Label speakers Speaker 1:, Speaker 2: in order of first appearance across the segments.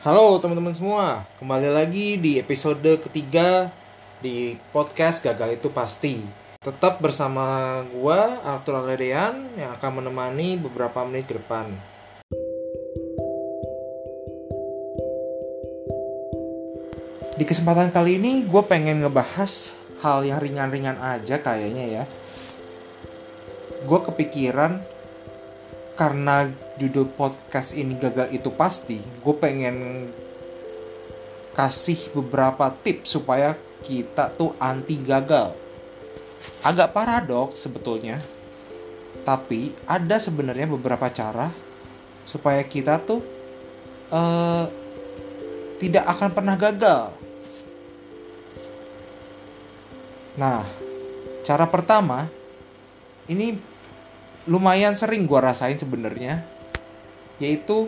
Speaker 1: Halo teman-teman semua, kembali lagi di episode ketiga di podcast Gagal Itu Pasti. Tetap bersama gua Arthur Aledean yang akan menemani beberapa menit ke depan. Di kesempatan kali ini gue pengen ngebahas hal yang ringan-ringan aja kayaknya ya. Gue kepikiran karena judul podcast ini gagal itu pasti, gue pengen kasih beberapa tips supaya kita tuh anti gagal. Agak paradoks sebetulnya, tapi ada sebenarnya beberapa cara supaya kita tuh uh, tidak akan pernah gagal. Nah, cara pertama ini lumayan sering gue rasain sebenarnya, yaitu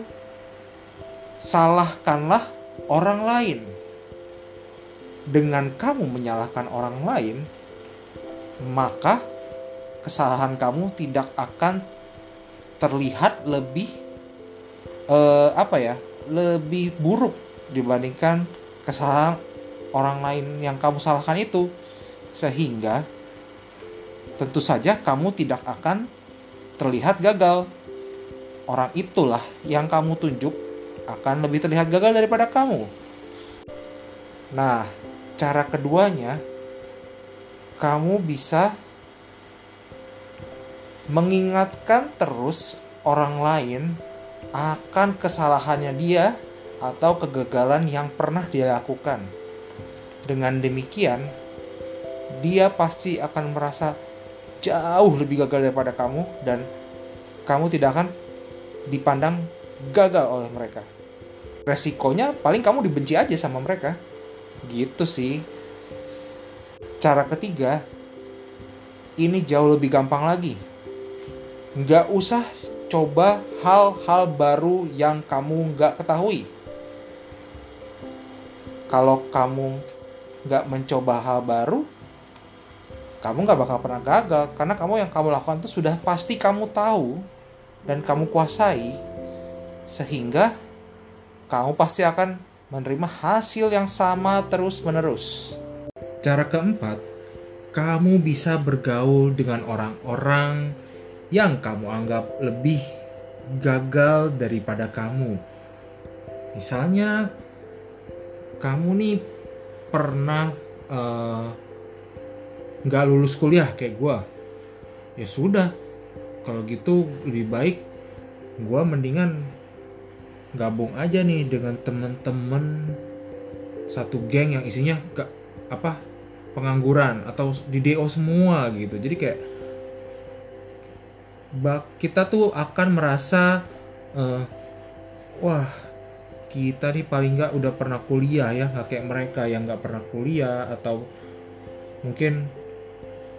Speaker 1: salahkanlah orang lain. Dengan kamu menyalahkan orang lain, maka kesalahan kamu tidak akan terlihat lebih uh, apa ya, lebih buruk dibandingkan kesalahan orang lain yang kamu salahkan itu sehingga tentu saja kamu tidak akan terlihat gagal. Orang itulah yang kamu tunjuk akan lebih terlihat gagal daripada kamu. Nah, cara keduanya, kamu bisa mengingatkan terus orang lain akan kesalahannya dia atau kegagalan yang pernah dia lakukan. Dengan demikian, dia pasti akan merasa jauh lebih gagal daripada kamu dan kamu tidak akan dipandang gagal oleh mereka. Resikonya paling kamu dibenci aja sama mereka. Gitu sih. Cara ketiga, ini jauh lebih gampang lagi. Nggak usah coba hal-hal baru yang kamu nggak ketahui. Kalau kamu nggak mencoba hal baru, kamu nggak bakal pernah gagal karena kamu yang kamu lakukan itu sudah pasti kamu tahu dan kamu kuasai sehingga kamu pasti akan menerima hasil yang sama terus menerus. Cara keempat, kamu bisa bergaul dengan orang-orang yang kamu anggap lebih gagal daripada kamu. Misalnya, kamu nih pernah uh, nggak lulus kuliah kayak gue ya sudah kalau gitu lebih baik gue mendingan gabung aja nih dengan temen-temen satu geng yang isinya gak apa pengangguran atau di DO semua gitu. Jadi kayak bak kita tuh akan merasa uh, wah kita nih paling nggak udah pernah kuliah ya nggak kayak mereka yang nggak pernah kuliah atau mungkin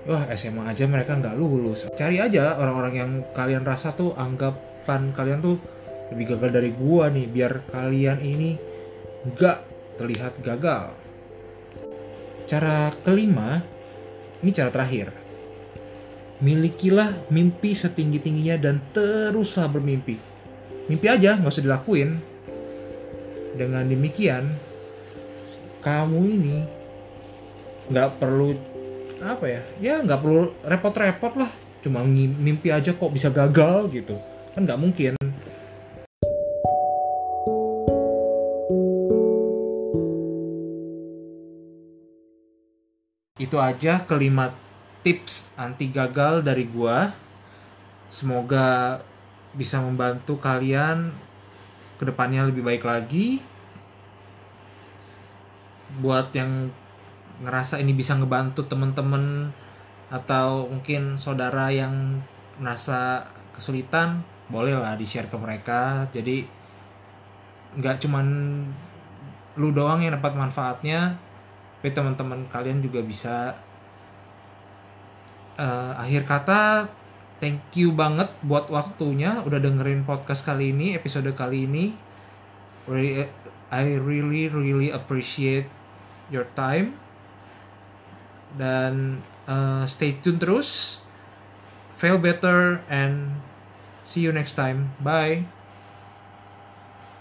Speaker 1: wah SMA aja mereka nggak lulus. Cari aja orang-orang yang kalian rasa tuh anggapan kalian tuh lebih gagal dari gua nih biar kalian ini nggak terlihat gagal. Cara kelima ini cara terakhir. Milikilah mimpi setinggi-tingginya dan teruslah bermimpi. Mimpi aja nggak usah dilakuin. Dengan demikian kamu ini nggak perlu apa ya ya nggak perlu repot-repot lah. Cuma mimpi aja kok bisa gagal gitu. Kan nggak mungkin. Itu aja kelima tips anti gagal dari gua. Semoga bisa membantu kalian ke depannya lebih baik lagi. Buat yang ngerasa ini bisa ngebantu temen-temen atau mungkin saudara yang merasa kesulitan boleh lah di share ke mereka. Jadi nggak cuman lu doang yang dapat manfaatnya tapi teman-teman kalian juga bisa. Uh, akhir kata thank you banget buat waktunya udah dengerin podcast kali ini episode kali ini. I really really appreciate your time dan uh, stay tune terus. Fail better and see you next time. Bye